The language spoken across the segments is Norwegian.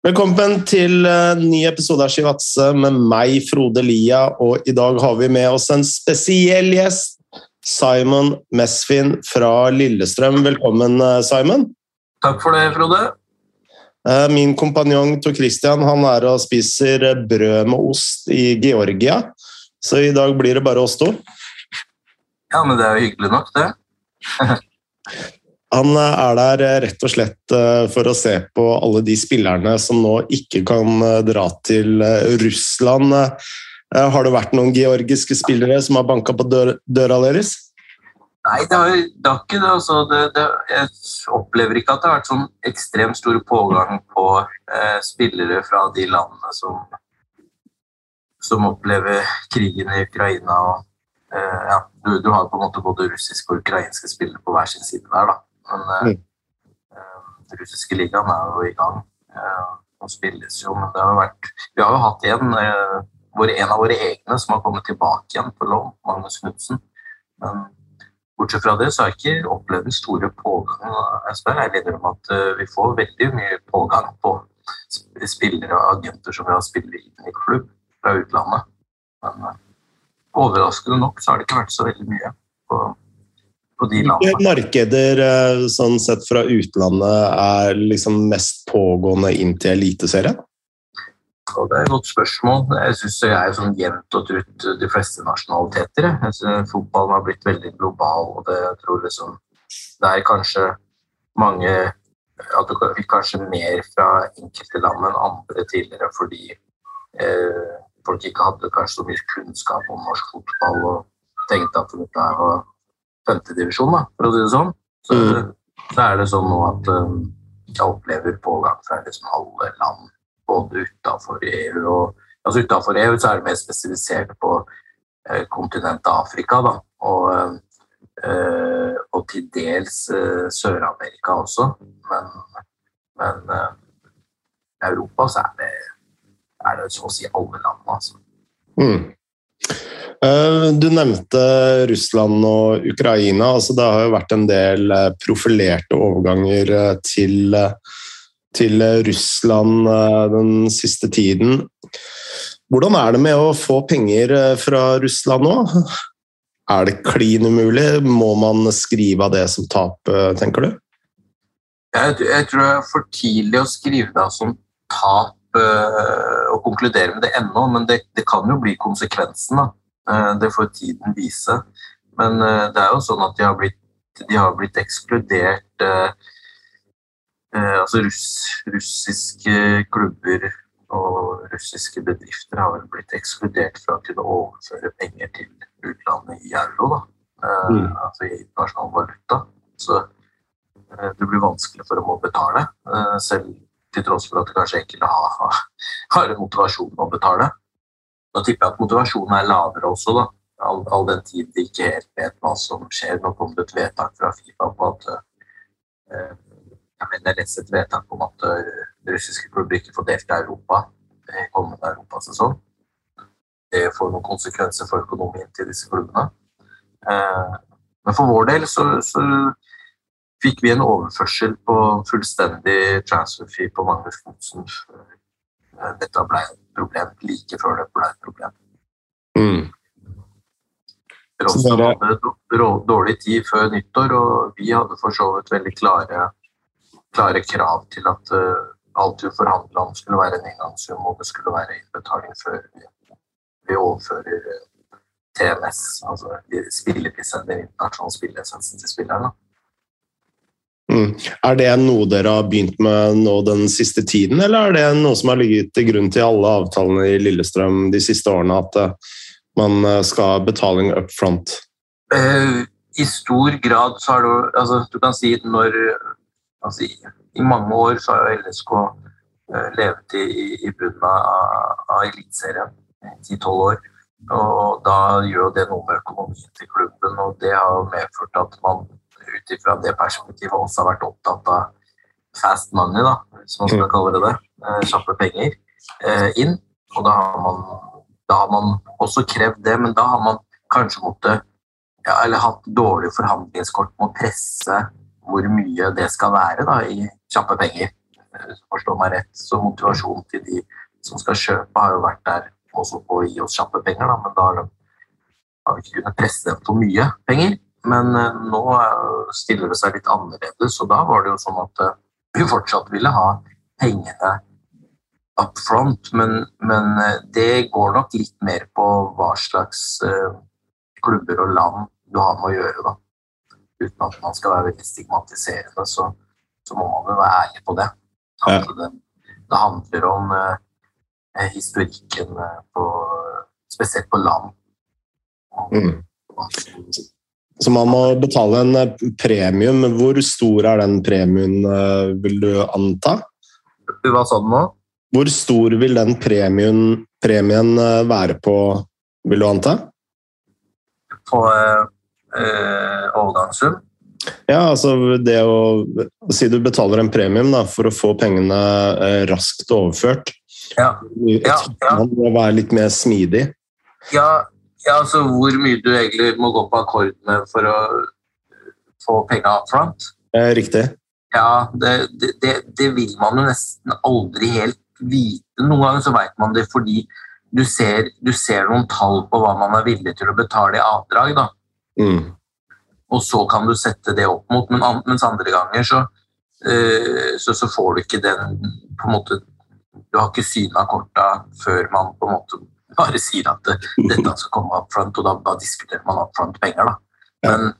Velkommen til en ny episode av Shivatse med meg, Frode Lia. Og i dag har vi med oss en spesiell gjest. Simon Mesfin fra Lillestrøm. Velkommen, eh, Simon. Takk for det, Frode. Eh, min kompanjong Tor Christian han er og spiser brød med ost i Georgia. Så i dag blir det bare oss to. Ja, men det er jo hyggelig nok, det. Han eh, er der eh, rett og slett eh, for å se på alle de spillerne som nå ikke kan dra til Russland. Har det vært noen georgiske spillere som har banka på dør, døra deres? Nei, det har, det har ikke det, altså. det, det. Jeg opplever ikke at det har vært sånn ekstremt stor pågang på eh, spillere fra de landene som, som opplever krigen i Ukraina. Og, eh, ja, du, du, har på en måte både russiske og ukrainske spillere på hver sin side der. da. Men eh, mm. uh, den russiske ligaen er jo i gang uh, og spilles jo. Men det har vært Vi har jo hatt en, en av våre egne som har kommet tilbake igjen på lån, Magnus Knutsen. Men bortsett fra det så har jeg ikke opplevd den store pågangen. Jeg spør jeg om at vi får veldig mye pågang på spillere og agenter som vi har spilt inn i klubb fra utlandet. Men overraskende nok så har det ikke vært så veldig mye på på de landene. Hvilke markeder eh, sånn sett fra utlandet er liksom mest pågående inn til Eliteserien? Det er et godt spørsmål. Jeg syns det er sånn jevnt og trutt de fleste nasjonaliteter. Jeg synes Fotballen har blitt veldig global, og det, jeg tror liksom, det er kanskje mange at det kanskje mer fra enkelte land enn andre tidligere fordi eh, folk ikke hadde kanskje så mye kunnskap om norsk fotball og tenkte at dette var femtedivisjon, for å si det sånn, så, mm. så, er det sånn nå at um, jeg opplever pågang fra liksom alle land, både utafor EU og altså Utafor EU så er det mer spesifisert på eh, kontinentet Afrika, da, og, eh, og til dels eh, Sør-Amerika også. Men, men eh, i Europa så er det, er det så å si alle land, altså. Mm. Eh, du nevnte Russland og Ukraina. altså Det har jo vært en del eh, profilerte overganger eh, til, til Russland den siste tiden. Hvordan er det med å få penger fra Russland nå? Er det klin umulig? Må man skrive av det som tap, tenker du? Jeg, jeg, tror det er for tidlig å skrive det som tap og konkludere med det ennå, men det, det, kan jo bli konsekvensen. da. Eh, det får tiden vise. Men eh, det er jo sånn at de har blitt, de har blitt ekskludert eh, Altså russ, russiske klubber og russiske bedrifter har vel blitt ekskludert fra å kunne overføre penger til utlandet i euro, da. Mm. altså i internasjonal valuta. Så det blir vanskelig for dem å betale, selv til tross for at de kanskje ikke har, har motivasjon å betale. Da tipper jeg at motivasjonen er lavere også, da. All, all, den tid de ikke helt vet hva som skjer. Nå kom det et vedtak fra Fifa på at eh, Jeg mener jeg leste et vedtak om at uh, russiske klubber ikke får delta i Europa i kommende europasesong. Det får noen konsekvenser for økonomien til disse klubbene. Eh, men for vår del så, så fikk vi en overførsel på fullstendig transfer fee på Magnus Knutsen. Dette ble et problem like før det ble et problem. Mm. Rossen hadde dårlig tid før nyttår, og vi hadde for så vidt veldig klare, klare krav til at uh, alt vi forhandla om, skulle være en engangssum, og det skulle være innbetaling før vi, vi overfører uh, eh, TMS, altså spillelisensen, den internasjonale spillelisensen til spillerne. Mm. Er det noe dere har begynt med nå den siste tiden, eller er det noe som har ligget til grunn til alle avtalene i Lillestrøm de siste årene, at uh, man eh, skal ha betaling up front? Uh, I stor grad så har du altså, Du kan si når altså, i, mange år så har jo LSK levet i, i bunnen av, av Eliteserien i tolv år. Og da gjør det noe med økonomien til klubben, og det har medført at man ut ifra det perspektivet også har vært opptatt av fast money, da, hvis man skal mm. kalle det det. Eh, kjappe penger eh, inn. Og da har, man, da har man også krevd det, men da har man kanskje måttet ja, eller hatt dårlig forhandlingskort med å presse hvor mye det skal være da, i kjappe penger. forstå meg rett. Så motivasjonen til de som skal kjøpe, har jo vært der også på å gi oss kjappe penger, da, men da har, de, har vi ikke kunnet presse dem for mye penger. Men uh, nå uh, stiller det seg litt annerledes, og da var det jo sånn at uh, vi fortsatt ville ha pengene up front, men, men det går nok litt mer på hva slags klubber og land du har med å gjøre. da. Uten at man skal være veldig stigmatiserende, så, så må man jo være ærlig på det. Det, det handler om historikken på, spesielt på land. Mm. Så man må betale en eh, premium. Hvor stor er den premien, eh, vil du anta? Hva sa du nå? Hvor stor vil den premien, premien eh, være på, vil du anta? På øh, overgangssum? Ja, altså det å Si du betaler en premium da, for å få pengene eh, raskt overført. Ja. ja, ja. Man må være litt mer smidig. Ja, ja, altså hvor mye du egentlig må gå på akkord med for å få penga up front. Eh, riktig. Ja, det, det, det, vil man jo nesten aldri helt vite. Noen ganger så veit man det fordi du ser, du ser, noen tall på hva man er villig til å betale i avdrag. da. Mm. Og så kan du sette det opp mot, men mens andre ganger så, uh, så, så, får du ikke den på en måte, Du har ikke syna korta før man på en måte bare sier at dette skal komme up front, og da, da diskuterer man up front penger. Da. Men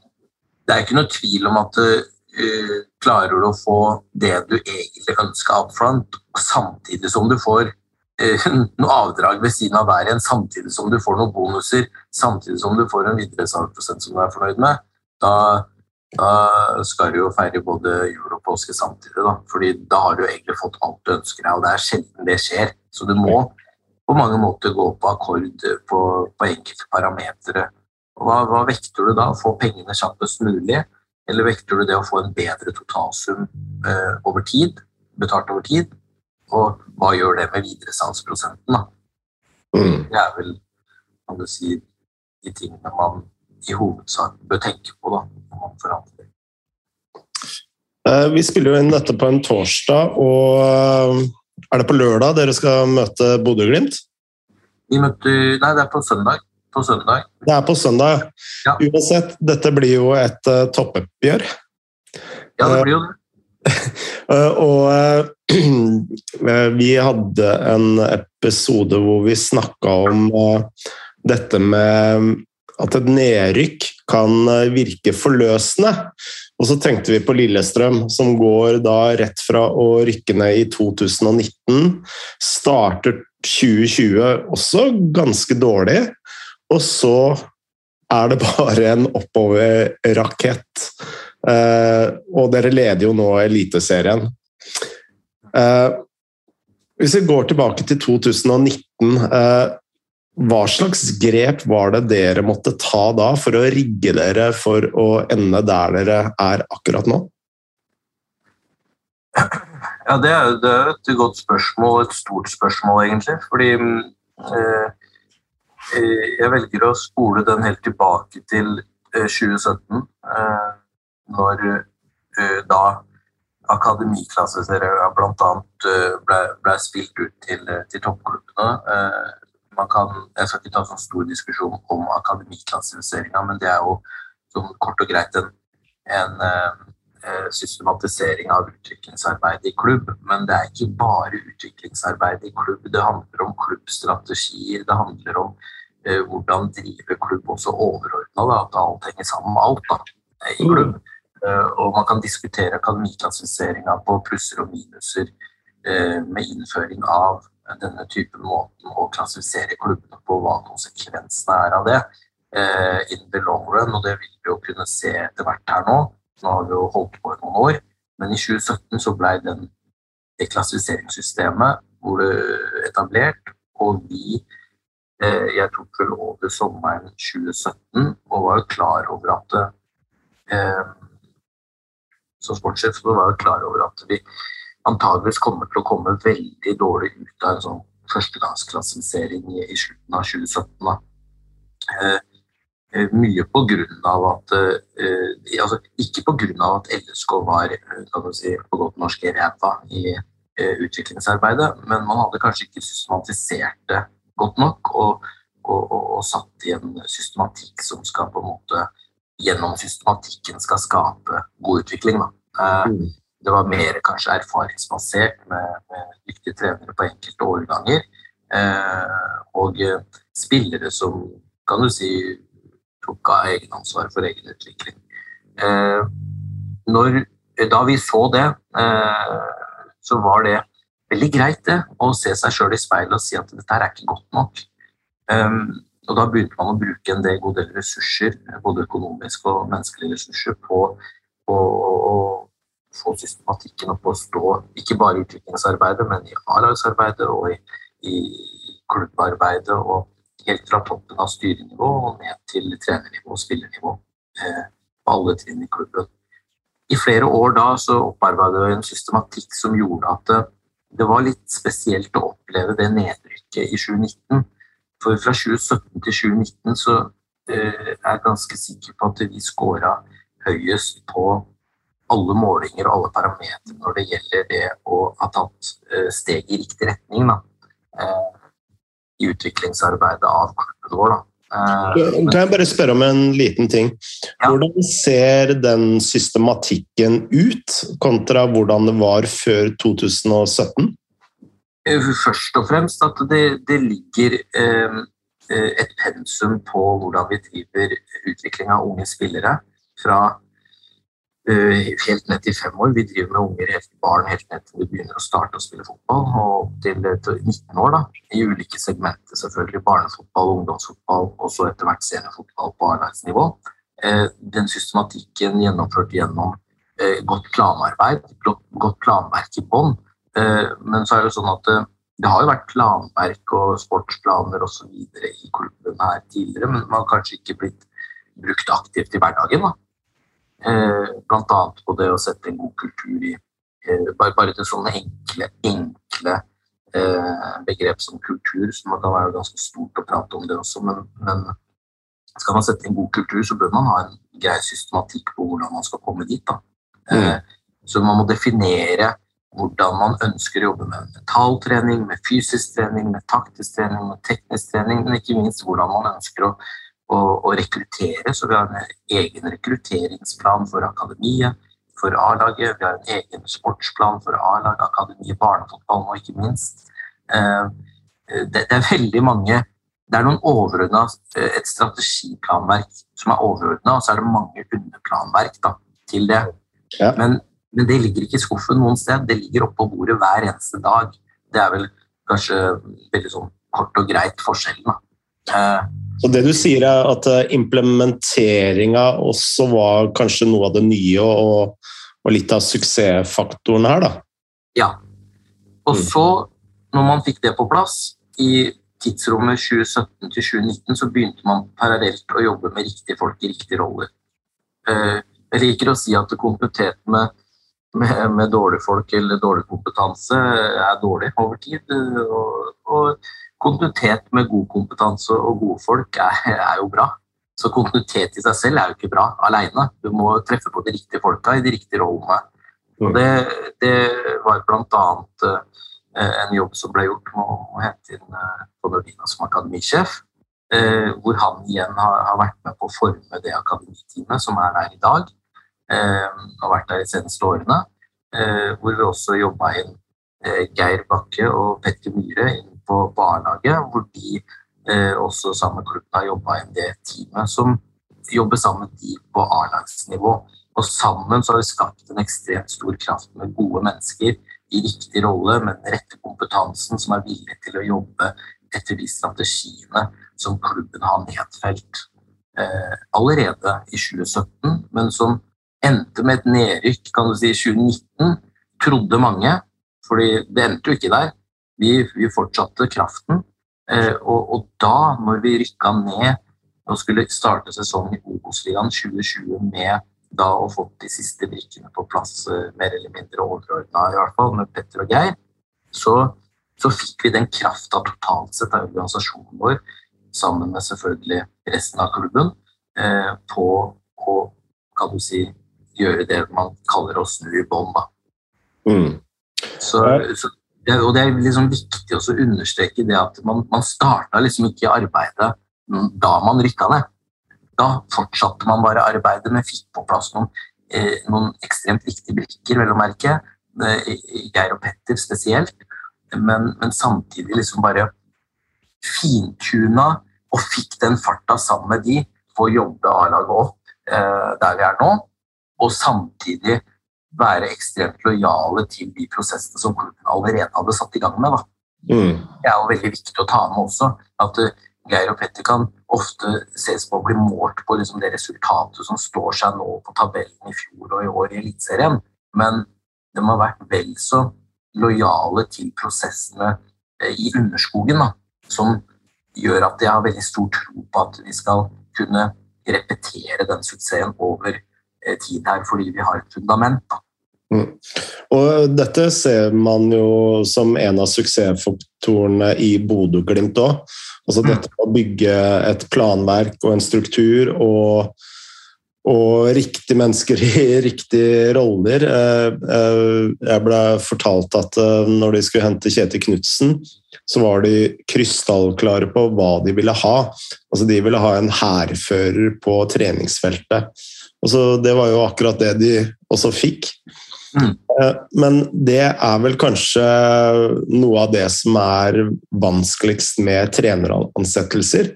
det er ikke noe tvil om at uh, klarer du å få det du egentlig ønsker up front, samtidig som du får uh, noe avdrag ved siden av hver en, samtidig som du får noen bonuser, samtidig som du får en videresalgsprosent som du er fornøyd med, da, da skal du jo feire både jul og påske samtidig. Da. Fordi da har du egentlig fått alt du ønsker deg, og det er sjelden det skjer. Så du må på mange måter gå på akkord på, på enkelte parametere. Hva, hva, vekter du da? Få pengene kjappest mulig? Eller vekter du det å få en bedre totalsum eh, over tid, betalt over tid? Og hva gjør det med videresalgsprosenten? da? Mm. Det er vel kan du si, de tingene man i hovedsak bør tenke på da, når man forhandler. Eh, vi spiller jo inn dette på en torsdag, og er det på lørdag dere skal møte Bodø-Glimt? Nei, det er på søndag. På søndag. Det er på søndag. Ja. Uansett, dette blir jo et uh, toppoppgjør. Ja, det blir jo det. Uh, og uh, vi hadde en episode hvor vi snakka om dette med at et nedrykk kan virke forløsende. Og så tenkte vi på Lillestrøm, som går da rett fra å rykke ned i 2019. Starter 2020 også ganske dårlig, og så er det bare en oppoverrakett. Eh, og dere leder jo nå Eliteserien. Eh, hvis vi går tilbake til 2019 eh, hva slags grep var det dere måtte ta da for å rigge dere for å ende der dere er akkurat nå? Ja, Det er, er et godt spørsmål, et stort spørsmål, egentlig. Fordi eh, eh jeg velger å spole den helt tilbake til eh, 2017, eh, når eh, da akademiklasseserien bl.a. Eh, ble, ble spilt ut til, til toppklubbene man kan, Jeg skal ikke ta sånn stor diskusjon om akademiklassifiseringa, men det er jo sånn kort og greit en, en uh, systematisering av utviklingsarbeid i klubb. Men det er ikke bare utviklingsarbeid i klubb. Det handler om klubbstrategier. Det handler om uh, hvordan drive klubb også overordna. At alt henger sammen med alt da, i klubb. Uh, og man kan diskutere akademiklassifiseringa på plusser og minuser med innføring av denne typen måten å klassifisere klubbene på, hva konsekvensene er av det eh, in the long run. Og det vil vi jo kunne se etter hvert her nå. Nå har vi jo holdt på i noen år. Men i 2017 så ble den, det klassifiseringssystemet etablert, og vi eh, Jeg tok vel over sommeren 2017 og var jo klar over at eh, Som sportssjef så var jeg klar over at vi antageligvis kommer til å komme veldig dårlig ut av en sånn førstegangsklassifisering i, i slutten av 2017. Eh, eh, mye på grunn av at eh, altså, Ikke på grunn av at LSK var kan si, på godt norsk ræva i utviklingsarbeidet, men man hadde kanskje ikke systematisert det godt nok og, og, og, og satt i en systematikk som skal på en måte gjennom systematikken skal skape god utvikling. Da. Det var mer kanskje erfaringsbasert med, med dyktige trenere på enkelte årganger. Eh, og spillere som kan du si tok av egenansvar for egen utvikling. Eh, når, da vi så det, eh, så var det veldig greit det, å se seg sjøl i speilet og si at dette er ikke godt nok. Um, og da begynte man å bruke en del, god del ressurser, både økonomiske og menneskelige ressurser, på, på å få systematikken opp å stå, ikke bare i utviklingsarbeidet, men i A-lagsarbeidet og i, i, klubbarbeidet, og helt fra toppen av styrenivå og ned til trenernivå og spillernivå. Eh, på alle trinn i klubben. I flere år da så opparbeidet vi en systematikk som gjorde at det, det var litt spesielt å oppleve det nedrykket i 2019 for fra 2017 til 2019 så eh, er jeg ganske sikker på at vi scora høyest på alle målinger og alle parametere når det gjelder det å ha tatt eh, steg i riktig retning da, eh, i utviklingsarbeidet av klubben vår. Da. Kan jeg bare spørre om en liten ting? Hvordan ser den systematikken ut, kontra hvordan det var før 2017? Eh, først og fremst at det, det ligger eh, eh, et pensum på hvordan vi driver utvikling av unge spillere. Fra eh, helt ned til fem år. Vi driver med unger, helt, barn helt ned til de begynner å starte å spille fotball. Og opp til, eh, til 19 år, da, i ulike segmenter. selvfølgelig Barnefotball, ungdomsfotball og så etter hvert seniorfotball på A-lagsnivå. Eh, den systematikken gjennomført gjennom godt planarbeid, godt planverk i bånn Eh, men så er det sånn at eh, det har jo vært planverk og sportsplaner osv. i klubben her tidligere, men man har kanskje ikke blitt brukt aktivt i hverdagen. da. Eh, annet på det å sette en god kultur i bare, bare til sånne enkle, enkle begrep som kultur, som kan være ganske stort å prate om det også, men, men skal man sette en god kultur, så bør man ha en grei systematikk på hvordan man skal komme dit. Mm. Så man må definere hvordan man ønsker å jobbe med metalltrening, med fysisk trening, med taktisk trening, med teknisk trening, men ikke minst hvordan man ønsker å, å, å rekruttere. Så vi har en egen rekrutteringsplan for akademiet, for A-laget. Vi har en egen sportsplan for A-lag, akademi, barnefotball og ikke minst. Eh, det, det er veldig mange det er noen overordna, eh, et strategiplanverk som er overordna, og så er det mange underplanverk da, til det. Ja. Men men det ligger ikke i skuffen noen sted, det ligger oppå bordet hver eneste dag. Det er vel kanskje veldig sånn kort og greit forskjellen. Eh, så det du sier er at eh, implementeringa også var kanskje noe av det nye og, og litt av suksessfaktoren her, da? Ja. Og mm. så, når man fikk det på plass, i tidsrommet 2017 til 2019, så begynte man parallelt å jobbe med riktige folk i riktige roller. Eh, jeg liker å si at kontinuitet med med, med dårlige folk eller dårlig kompetanse er dårlig over tid. Og, og kontinuitet med god kompetanse og gode folk er, er, jo bra. Så kontinuitet i seg selv er jo ikke bra alene. Du må treffe på de riktige folka i de riktige rollene. Og det, det var bl.a. Eh, en jobb som ble gjort med å hente inn eh, Nordina som akademisjef. Eh, hvor han igjen har, vært med på å forme det akademiteamet som er der i dag Og har vært der de seneste årene. Hvor vi også jobba inn Geir Bakke og Petter Myhre inn på, på. Hvor de eh, også sammen med klubben har jobba inn det teamet som jobber sammen de på A-lagsnivå. Og sammen så har vi skapt en ekstremt stor kraft med gode mennesker i riktig rolle, med den rette kompetansen, som er villig til å jobbe etter de strategiene som klubben har nedfelt eh, allerede i 2017, men som endte med et nedrykk kan du si, i 2019, trodde mange. fordi det endte jo ikke der. Vi, vi fortsatte kraften. Eh, og, og, da, når vi rykka ned og skulle starte sesongen i Obos-ligaen 2020 med da å få de siste brikkene på plass, eh, mer eller mindre overordna i hvert fall, med Petter og Geir, så, så fikk vi den krafta totalt sett av organisasjonen vår, sammen med selvfølgelig resten av klubben, eh, på å kan du si, gjøre det man kaller å snu i bånn. Mm. Så, så, og det er liksom viktig å understreke det at man, man starta liksom ikke arbeidet da man rykka ned. Da fortsatte man bare arbeidet, men fikk på plass noen, eh, noen ekstremt viktige brikker, vel å merke. Geir og Petter spesielt. Men, men samtidig liksom bare fintuna og fikk den farta sammen med de for å jobbe A-laget opp eh, der vi er nå. Og samtidig være ekstremt lojale til de prosessene som klubben allerede hadde satt i gang med. Mm. Det er jo veldig viktig å ta med også. At uh, Geir og Petter kan ofte ses på å bli målt på liksom, det resultatet som står seg nå på tabellen i fjor og i år i Eliteserien. Men de har vært vel så lojale til prosessene uh, i underskogen, da, som gjør at jeg har veldig stor tro på at vi skal kunne repetere den suksessen over Eh, tid her fordi vi har et fundament. Mm. Og dette ser man jo som en av suksessfaktorene i Bodø-Glimt òg. Altså mm. dette å bygge et planverk og en struktur og, og riktige mennesker i riktige roller. Eh, eh, jeg ble fortalt at når de skulle hente Kjetil Knutsen, så var de krystallklare på hva de ville ha. Altså De ville ha en hærfører på treningsfeltet. Altså, det var jo akkurat det de også fikk. Mm. Eh, men det er vel kanskje noe av det som er vanskeligst med treneransettelser.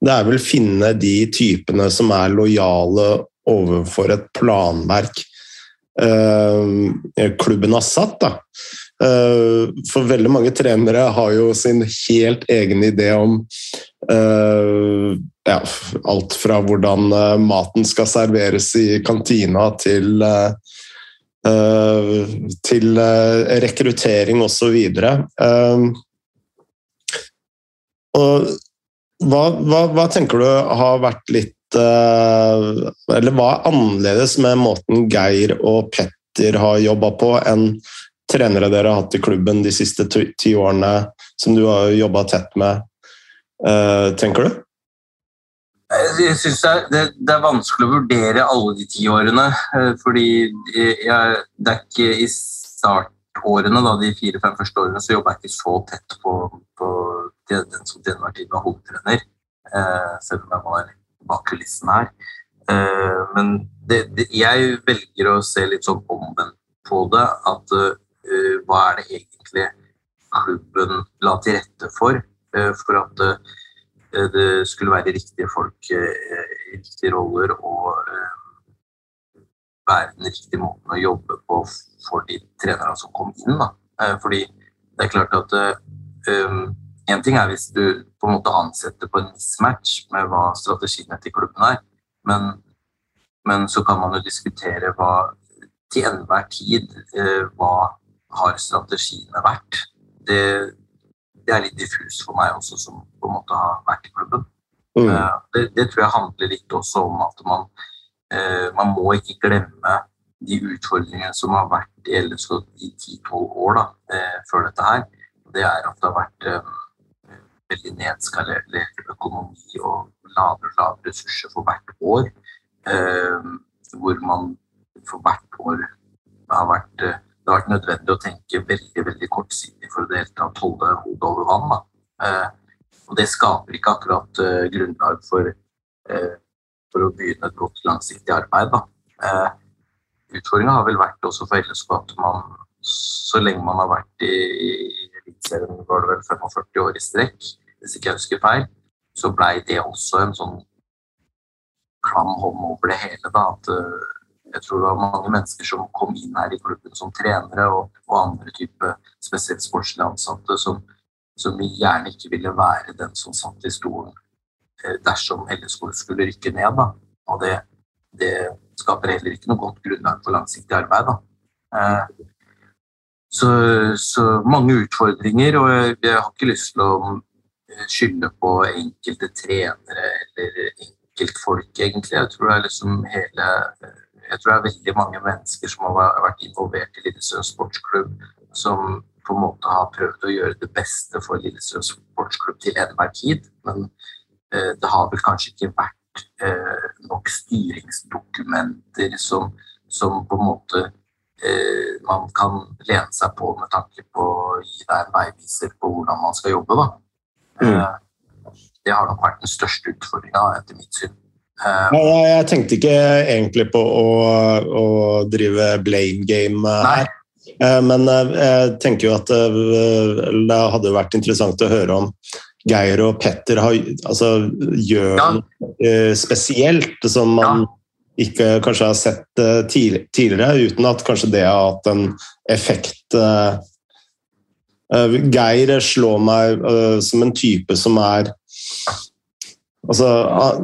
Det er vel å finne de typene som er lojale overfor et planverk eh, klubben har satt. Da. Eh, for veldig mange trenere har jo sin helt egen idé om ja, alt fra hvordan uh, maten skal serveres i kantina, til, til rekruttering osv. Og hva, hva, hva, tenker du har vært litt Eller hva er annerledes med måten Geir og Petter har jobba på, enn trenere dere har hatt i klubben de siste ti årene, som du har jobba tett med, tenker du? Jeg syns det, er vanskelig å vurdere alle de ti årene. Eh, fordi jeg, det er ikke i startårene, da, de fire-fem første årene, så jobba jeg ikke så tett på, på den som til enhver tid var hovedtrener. Eh, selv om jeg var bak kulissene her. Eh, men det, det, jeg velger å se litt sånn omvendt på det. At hva er det egentlig klubben la til rette for? for at Eh, det skulle være riktige folk eh, i riktige roller og eh, være den riktige måten å jobbe på for de trenerne som kom inn. Da. Fordi det er klart at én En ting er hvis du på en måte ansetter på en mismatch med hva strategien til klubben er, men, men, så kan man jo diskutere hva til enhver tid hva har strategiene vært. Det, det er litt diffus for meg også, som på en måte har vært i klubben. Mm. Uh, det, det, tror jeg handler litt også om at man, uh, man må ikke glemme de utfordringene som har vært i LSK i 10-12 år da, uh, før dette her. Det er at det har vært veldig nedskalert økonomi og lavere og lavere ressurser for hvert år. hvor man for hvert år har vært det har vært nødvendig å tenke veldig veldig kortsiktig for å delta og holde hodet over vann. Eh, og det skaper ikke akkurat eh, grunnlag for, eh, for, å begynne et godt langsiktig arbeid. Eh, Utfordringa har vel vært også for LSK at man, så lenge man har vært i Eliteserien, var det vel 45 år i strekk, hvis ikke jeg husker feil, så blei det også en sånn klam hånd over det hele. da, at eh, jeg tror det var mange mennesker som kom inn her i klubben som trenere og, og andre type spesielt sportslige ansatte, som, som, gjerne ikke ville være den som satt i stolen eh, dersom LSK skulle rykke ned. Da. Og det, det, skaper heller ikke noe godt grunnlag for langsiktig arbeid. Da. så, så, mange utfordringer, og jeg, jeg, har ikke lyst til å eh, skylde på enkelte trenere eller enkeltfolk, egentlig. Jeg tror det er liksom hele jeg tror det er veldig mange mennesker som har vært involvert i Lillesund sportsklubb, som på en måte har prøvd å gjøre det beste for Lillesund sportsklubb til enhver tid. Men eh, det har vel kanskje ikke vært eh, nok styringsdokumenter som, som på en måte eh, man kan lene seg på med tanke på å gi deg en veiviser på hvordan man skal jobbe. Da. Mm. Eh, det har nok vært den største utfordringa, etter mitt syn. Eh, Ja, jeg tenkte ikke egentlig på å, å drive blame game her. Nei. Men eh, jeg tenker jo at eh, det hadde vært interessant å høre om Geir og Petter har, altså, gjør Ja. noe eh, spesielt som man ikke kanskje har sett eh, tidligere, uten at kanskje det har hatt en effekt. eh. Eh, Geir slår meg eh, som en type som er Altså, Eh,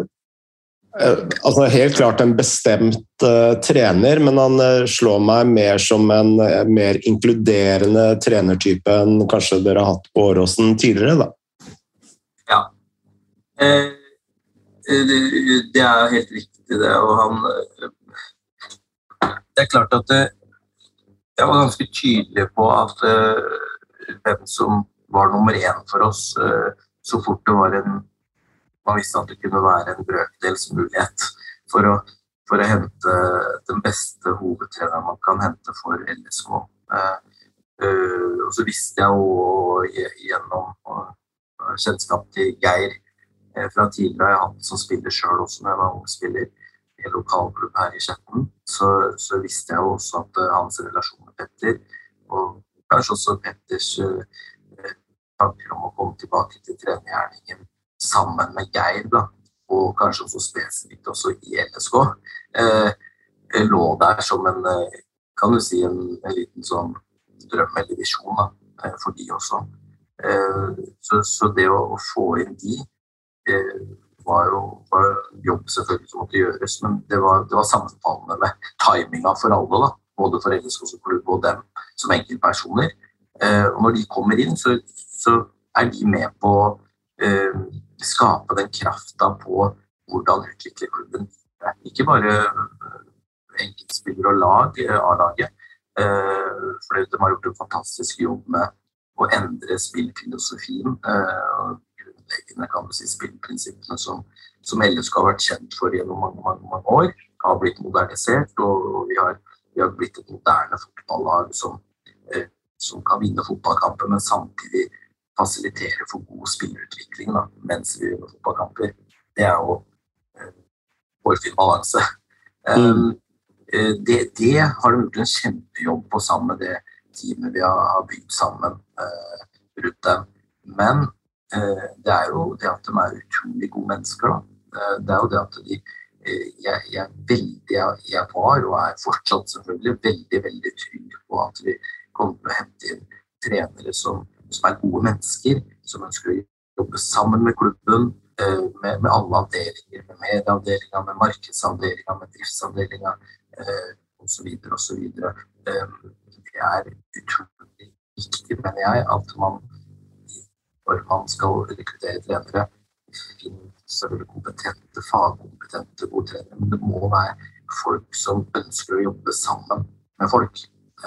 altså Helt klart en bestemt uh, trener, men han uh, slår meg mer som en uh, mer inkluderende trenertype enn kanskje dere har hatt på Åråsen tidligere. da. Eh, det, det er helt riktig, det. Og han eh, Det er klart at jeg var ganske tydelig på at eh, hvem som var nummer én for oss, eh, så fort det var en Man visste at det kunne være en brøkdels mulighet for å, for å hente den beste hovedtreneren man kan hente for LSK. Eh, eh, og så visste jeg jo gjennom eh, kjennskap til Geir fra tidligere jeg hatt som spiller sjøl også, når jeg var ung spiller i en lokalklubb her i Skjetten. Så, så visste jeg jo også at hans relasjon med Petter, og kanskje også Petters tanker om å komme tilbake til trenergjerningen sammen med Geir, da, og kanskje også spesifikt også i LSK, eh, lå der som en eh, kan du si en, en liten sånn drøm eller visjon da, eh, for de også. Eh, Så, så det å, å få inn de eh, var jo var jobb selvfølgelig som måtte gjøres, men det var, var sammenfallende med timinga for alle. da, Både for LSK som klubb og dem som enkeltpersoner. Eh, Og når de kommer inn, så, så er de med på eh, skape den krafta på hvordan utvikle klubben. Ikke bare eh, enkeltspillere og lag, eh, A-laget. Eh, For de har gjort en fantastisk jobb med å endre spillfilosofien. Grunnleggende kan du si, spillprinsippene som, som LSK har vært kjent for gjennom mange, mange, mange år, har blitt modernisert. Og vi har, vi har blitt et moderne fotballag som, som kan vinne fotballkamper, men samtidig fasilitere for god spillerutvikling da, mens vi gjør fotballkamper. Det er jo eh, hårfin balanse. Mm. eh, det, det har de gjort en kjempejobb på sammen med det teamet vi har, bygd sammen eh, rundt dem. Men eh, det er jo det at de er utrolig gode mennesker. Da. Eh, det er jo det at de eh, jeg, jeg, er veldig, jeg var, og er fortsatt selvfølgelig, veldig veldig trygg på at vi kommer til å hente inn trenere som, som er gode mennesker, som ønsker å jobbe sammen med klubben, eh, med, med alle avdelinger, med medieavdelinga, med markedsavdelinga, med driftsavdelinga eh, osv. osv. Eh, det er utrolig viktig, mener jeg, at man når man skal rekruttere trenere, finner kompetente, fagkompetente gode trenere, men det må være folk som ønsker å jobbe sammen med folk.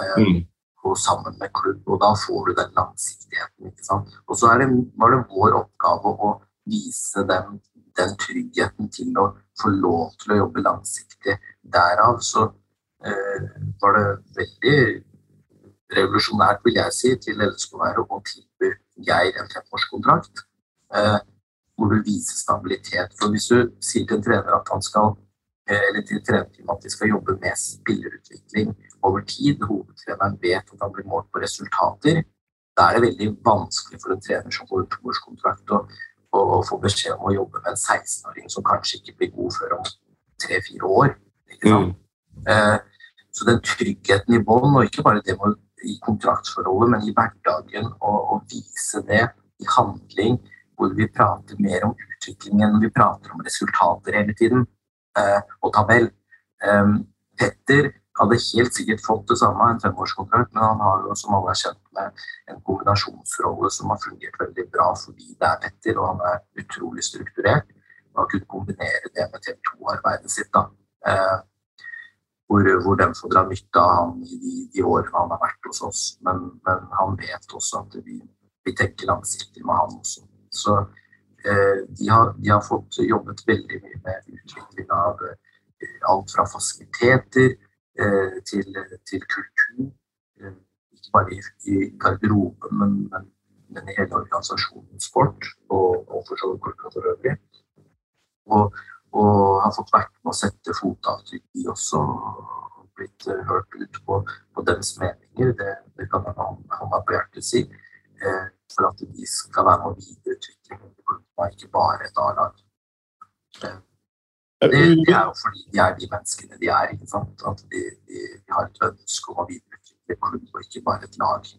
Eh, Mm. Og sammen med klubb, og da får du den langsiktigheten. ikke sant? Og så det, var det vår oppgave å vise dem den tryggheten til å få lov til å jobbe langsiktig. Derav så eh, var det veldig revolusjonært, vil jeg si, til LSK-være å tilby Geir en femårskontrakt. Eh, hvor du viser stabilitet. For hvis du sier til en trener at han skal eh, eller til at de skal jobbe med spillerutvikling over tid, hovedtreneren vet at han blir målt på resultater, da er det veldig vanskelig for en trener som får en toårskontrakt å, å, å få beskjed om å jobbe med en 16-åring som kanskje ikke blir god før om tre-fire år. Ikke sant? Eh, så den tryggheten i bånn, og ikke bare det med, i kontraktsforholdet, men i hverdagen, og, og vise det i handling, hvor vi prater mer om utviklingen, vi prater om resultater hele tiden, eh, og tabell. Eh, Petter hadde helt sikkert fått det samme, en femårskontrakt, men han har jo, som alle er kjent med, en kombinasjonsrolle som har fungert veldig bra fordi det er Petter, og han er utrolig strukturert. Han har kunnet kombinere det med TV 2-arbeidet sitt. da. Eh, hvor, hvor de får dra nytte av han i de, de årene han har vært hos oss. Men, men han vet også at vi, vi tenker langsiktig med han også. Så eh, de, har, de har fått jobbet veldig mye med utvikling av eh, alt fra fasiliteter til, til, kultur. Ikke bare i, i garderoben, men, men, men, i hele organisasjonen sport, og, og for så vidt klubben for øvrig. Og, og, har fått vært med å sette fotavtrykk i også, og blitt hørt ut på, på deres meninger. Det, det kan jeg hånda på hjertet si. Eh, for at de skal være med å videreutvikle klubben, ikke bare et A-lag. Eh, det, det, er jo fordi de er de menneskene de er. ikke sant? At de, de, de har et ønske om å videreutvikle klubb, og ikke bare et lag.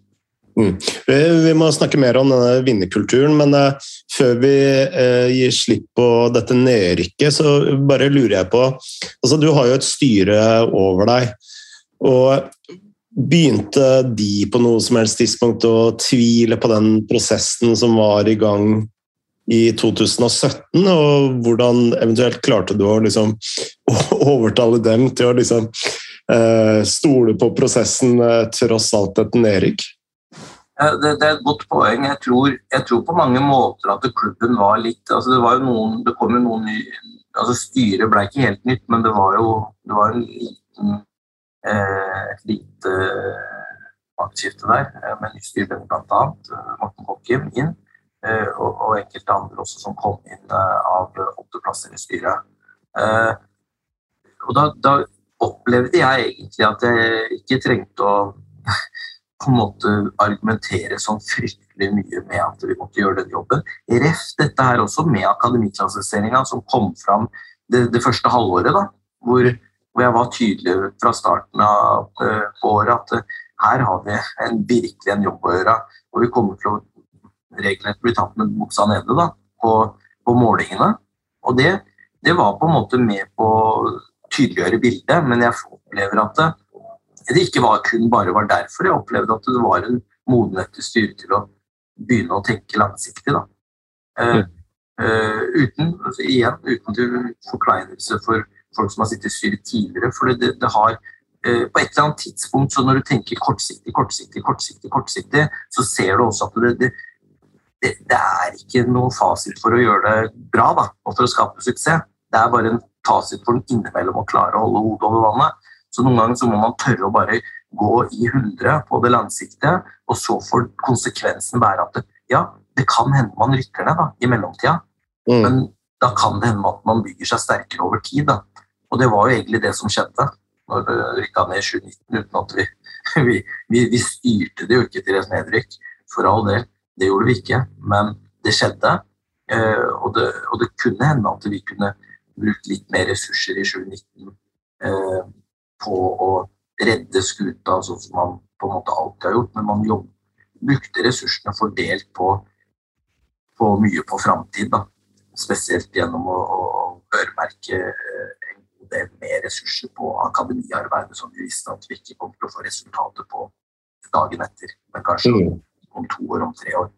Mm. Vi, vi, må snakke mer om denne vinnerkulturen, men uh, før vi uh, gir slipp på dette nedrykket, så bare lurer jeg på altså Du har jo et styre over deg. og Begynte de på noe som helst tidspunkt å tvile på den prosessen som var i gang i 2017, og hvordan eventuelt klarte du å liksom overtale dem til å liksom uh, stole på prosessen tross alt et nedrykk? Det, det, er et godt poeng. Jeg tror, jeg tror, på mange måter at klubben var litt altså Det var jo noen, det kom jo noen ny, altså Styret ble ikke helt nytt, men det var jo det var en liten, eh, et lite maktskifte der, eh, med nytt styre bl.a. Eh, Morten Kokkim inn. Eh, og, og, enkelte andre også som kom inn eh, av åtte plasser i styret. Eh, og da, da opplevde jeg egentlig at jeg ikke trengte å på en måte argumentere sånn fryktelig mye med at vi måtte gjøre den jobben. Ref dette her også med akademiklassifiseringa som kom fram det, det første halvåret, da, hvor, hvor, jeg var tydelig fra starten av året at her har vi en, virkelig en jobb å gjøre. Og vi kommer til å regelrett bli tatt med buksa nede da, på, på målingene. Og det, det, var på en måte med på å tydeliggjøre bildet, men jeg opplever at det, det ikke var kun bare var derfor jeg opplevde at det var en modenhet til styret til å begynne å tenke langsiktig. Da. Uh, uh, uten, altså, igjen, uten til forkleinelse for folk som har sittet i styret tidligere. For det, det har uh, på et eller annet tidspunkt, så når du tenker kortsiktig, kortsiktig, kortsiktig, kortsiktig, så ser du også at det, det, det, det er ikke noe fasit for å gjøre det bra da, og for å skape suksess. Det er bare en fasit for den innimellom å klare å holde hodet over vannet. Så noen ganger så må man tørre å bare gå i 100 på det langsiktige, og så får konsekvensen være at det, ja, det kan hende man rykker ned da, i mellomtida, mm. men da kan det hende at man bygger seg sterkere over tid. Da. Og det var jo egentlig det som skjedde når det rykka ned i 2019, uten at vi, vi, vi, vi styrte det jo ikke til et nedrykk, for all del. Det gjorde vi ikke, men det skjedde. Eh, og det, og det kunne hende at vi kunne brukt litt mer ressurser i 2019 på å redde skuta, sånn som man på en måte alltid har gjort. Men man jobb, brukte ressursene fordelt på, på mye på framtid. Spesielt gjennom å, å øremerke eh, en god del mer ressurser på akademiarbeidet, som vi visste at vi ikke kom til å få resultater på dagen etter, men kanskje mm. Om to år, om tre år.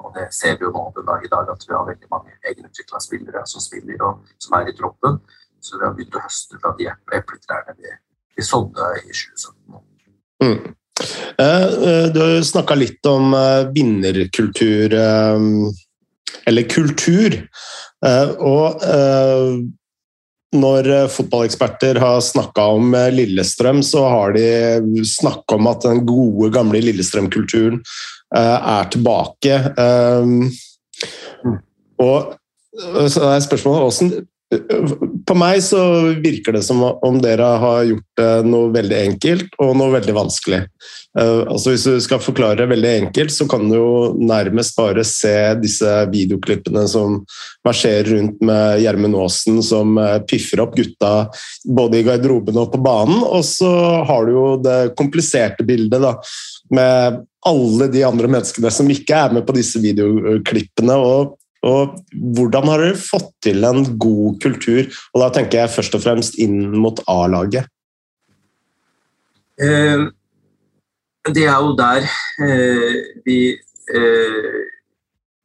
Og det ser vi jo nå den dag i dag, at vi har veldig mange egenutvikla spillere som spiller og som er i troppen. Så vi har begynt å høste fra de epletrærne vi vi sådde i 2017. Mm. Eh, eh, du snakka litt om eh, vinnerkultur, eller kultur. Og når fotballeksperter har snakka om Lillestrøm, så har de snakka om at den gode, gamle Lillestrøm-kulturen er tilbake. Mm. Og så er spørsmålet på meg så virker det som om dere har gjort noe veldig enkelt og noe veldig vanskelig. Altså Hvis du skal forklare det veldig enkelt, så kan du jo nærmest bare se disse videoklippene som verserer rundt med Gjermund Aasen som piffer opp gutta både i garderoben og på banen. Og så har du jo det kompliserte bildet da, med alle de andre menneskene som ikke er med på disse videoklippene. og og hvordan har dere fått til en god kultur? Og da tenker jeg først og fremst inn mot A-laget. Eh, det er jo der eh, vi eh,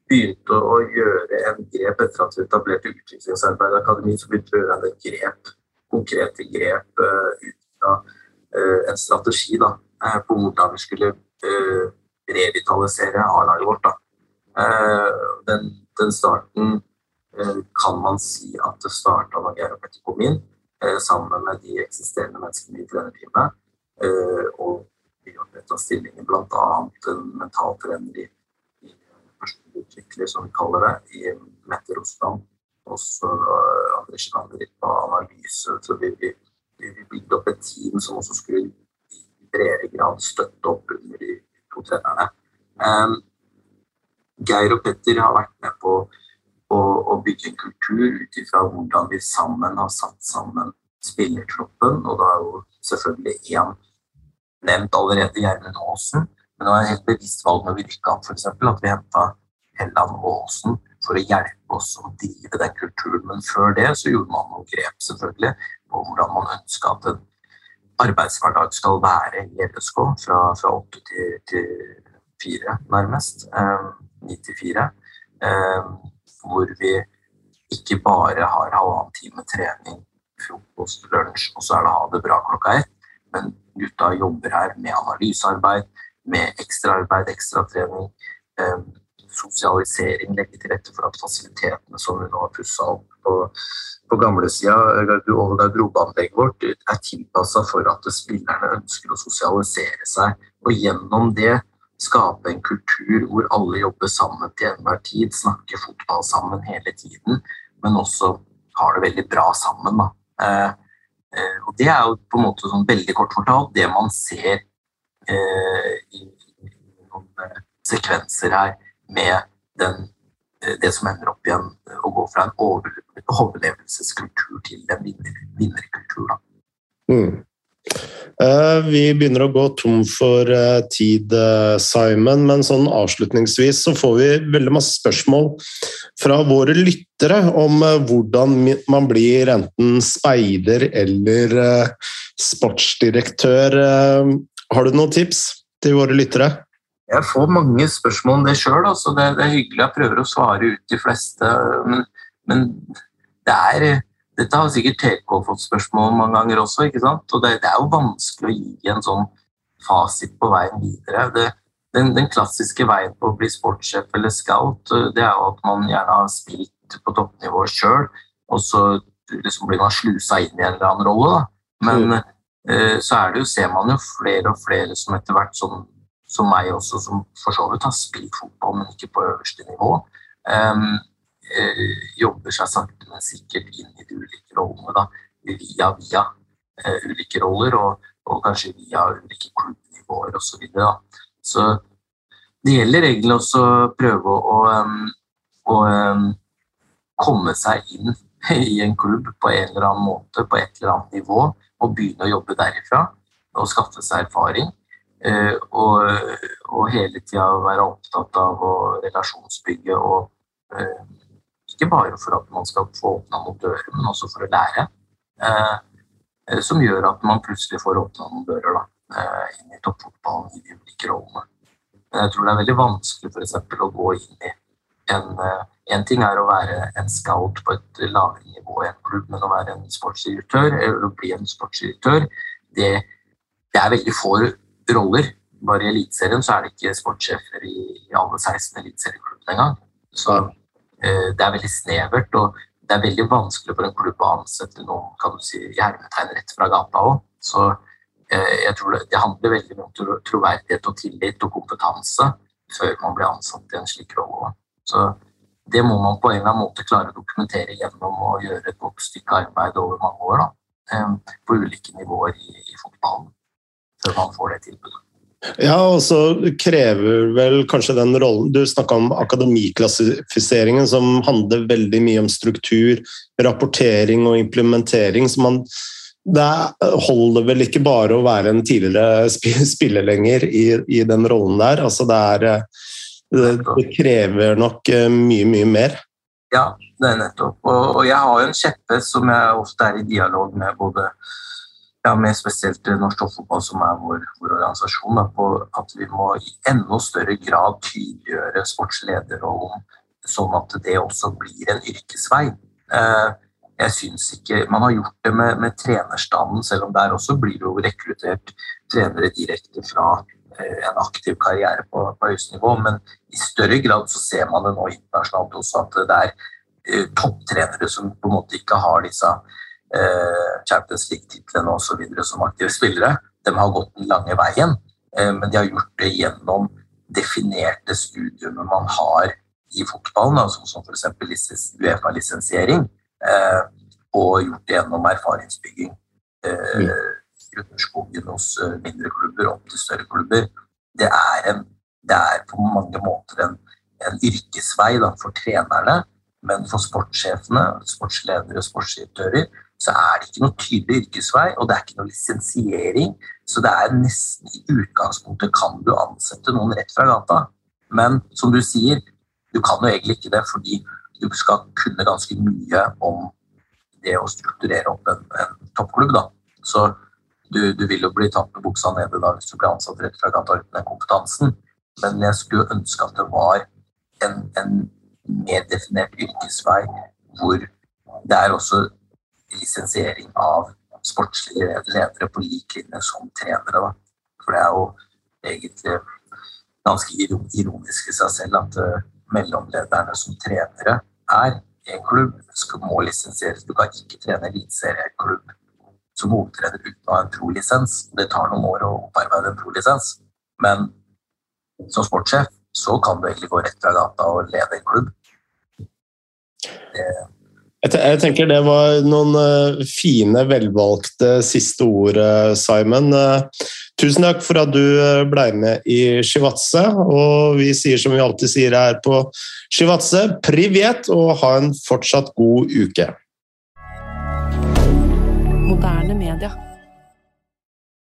begynte å gjøre en grep etter at vi etablerte Utviklingsarbeid Akademi. Så begynte vi å gjøre en grep, konkrete grep eh, ut fra eh, en strategi da, eh, på hvordan vi skulle revitalisere A-laget vårt. Da. Den den starten eh, kan man si at det starta da Geir og Petter kom inn. sammen med de eksisterende menneskene i trenerteamet. Og vi oppretta stillinger, bl.a. en mentaltrener i, i personutvikler, som vi kaller det, i Mette Rosland. Og så engasjementet litt på analyse. Så vi, vi, vi bygde opp et team som også skulle i bredere grad støtte opp under de to trenerne. Um, Geir og Petter har vært med på å, å bygge en kultur ut ifra hvordan vi sammen har satt sammen spillertroppen. Og da er jo selvfølgelig én nevnt allerede, Gjermund Aasen. Men det var en helt bevisst valg når vi rykka opp, f.eks. At vi henta Helland Aasen for å hjelpe oss å drive den kulturen. Men før det så gjorde man noen grep selvfølgelig på hvordan man ønska at en arbeidshverdag skal være i LSK fra, fra 8 til, til 4, nærmest. Ni 9 til 4. Eh, hvor vi ikke bare har halvannen time trening, frokost, lunsj, og så er det ha det bra klokka ett. Men gutta jobber her med analysearbeid, med ekstraarbeid, ekstratrening. Eh, sosialisering, legge til rette for at fasilitetene som vi nå har pussa opp på, på gamlesida over garderobeanlegget vårt, er tilpassa for at spillerne ønsker å sosialisere seg. Og gjennom det skape en kultur hvor alle jobber sammen til enhver tid, snakker fotball sammen hele tiden, men også har det veldig bra sammen. Eh, eh, og det er jo på en måte sånn veldig kort fortalt det man ser eh, i, i, noen eh, sekvenser her med den, eh, det som ender opp igjen å gå fra en overlevelseskultur til en vinner, vinnerkultur. Mm. Uh, vi begynner å gå tom for uh, tid, uh, Simon, men sånn avslutningsvis så får vi veldig masse spørsmål fra våre lyttere om hvordan man blir enten speider eller sportsdirektør. Har du noen tips til våre lyttere? Jeg får mange spørsmål om det sjøl. så Det, det, er hyggelig. Jeg prøver å svare ut de fleste. Men, men det er, dette har sikkert TK fått spørsmål om mange ganger også. ikke sant? Og det, det, er jo vanskelig å gi en sånn fasit på veien videre. Det, den, den, klassiske veien på å bli sportssjef eller scout, det er jo at man gjerne har spilt på toppnivå sjøl, og så liksom blir man slusa inn i en eller annen rolle. Da. Men mm. eh, så er det jo, ser man jo flere og flere som etter hvert sånn som meg også, som for så vidt har spilt fotball, men ikke på øverste nivå, um, jobber seg sakte, men sikkert inn i de ulike rollene. Da, via via uh, ulike roller, og, og, kanskje via ulike klubbnivåer osv. Så, videre, så det gjelder egentlig også å prøve å, um, å um, komme seg inn i en klubb på en eller annen måte, på et eller annet nivå, og begynne å jobbe derifra og skaffe seg erfaring. Eh, og, og hele tida være opptatt av å relasjonsbygge og eh, ikke bare for at man skal få åpna noen dører, men også for å lære. Eh, som gjør at man plutselig får åpna noen dører da, inn i toppfotballen i de ulike rollene. Jeg tror det er veldig vanskelig for eksempel, å gå inn i en, en ting er å være en scout på et lavere nivå i en klubb, men å være en sportsdirektør eller å bli en sportsdirektør, det, det er veldig få roller. Bare i Eliteserien så er det ikke sportssjefer i, alle 16 eliteserieklubbene engang. Så eh, det er veldig snevert, og det er veldig vanskelig for en klubb å ansette noen kan du si, hjermetegn rett fra gata òg. Så eh, jeg tror det, det, handler veldig mye om troverdighet og tillit og kompetanse før man blir ansatt i en slik rolle. Så det må man på en eller annen måte klare å dokumentere gjennom å gjøre et godt stykke arbeid over mange år. Da, eh, på ulike nivåer i, i fotballen før man får det tilbudet. Ja, og så krever vel kanskje den rollen Du snakka om akademiklassifiseringen, som handler veldig mye om struktur, rapportering og implementering. så man det holder vel ikke bare å være en tidligere spiller lenger i, i den rollen der. Altså det, er, det, det, krever nok eh, mye, mye mer. Ja, det er nettopp. Og, og jeg har jo en kjeppe som jeg ofte er i dialog med både ja, med spesielt Norsk Toppfotball, som er vår, vår organisasjon, da, på at vi må i enda større grad tydeliggjøre sportslederrollen, sånn at det også blir en yrkesvei. Eh, jeg synes ikke, Man har gjort det med, med trenerstanden, selv om der også blir det jo rekruttert trenere direkte fra eh, en aktiv karriere på, på høyeste men i større grad så ser man det nå internasjonalt også at det er eh, topptrenere som på en måte ikke har disse eh, Champions League-titlene osv. som aktive spillere. De har gått den lange veien, eh, men de har gjort det gjennom definerte studiumer man har i fotballen, altså som f.eks. Uefa-lisensiering, eh, og gjort det gjennom erfaringsbygging. Eh, skogen Underskogen hos eh, mindre klubber opp til større klubber. Det er, en, det er på mange måter en, en yrkesvei da, for trenerne, men for sportssjefene, sportsledere og sportsdirektører så er det ikke noe tydelig yrkesvei, og det er ikke noe lisensiering. Så det er nesten i utgangspunktet kan du ansette noen rett fra gata. Men som du sier, du kan jo egentlig ikke det fordi du skal kunne ganske mye om det å strukturere opp en, en toppklubb. da. Så du, du, vil jo bli tatt med buksa nede da hvis du blir ansatt rett fra gata uten den kompetansen. Men jeg skulle ønske at det var en, en mer definert yrkesvei hvor det er også lisensiering av sportslige ledere på lik linje som trenere. Da. For det er jo egentlig ganske ironisk i seg selv at uh, mellomlederne som trenere er i en klubb, skal, må lisensieres. Du kan ikke trene eliteserieklubb som hovedtrener uten å ha en pro-lisens. Det tar noen år å opparbeide en pro-lisens, men som sportssjef så kan du egentlig gå rett fra gata og lede en klubb. Det, jeg tenker det var noen eh, fine, velvalgte siste ord, eh, Simon. Eh, tusen takk for at du ble med i Shivatse. Og vi sier som vi alltid sier her på Shivatse, privet, og ha en fortsatt god uke. Moderne media.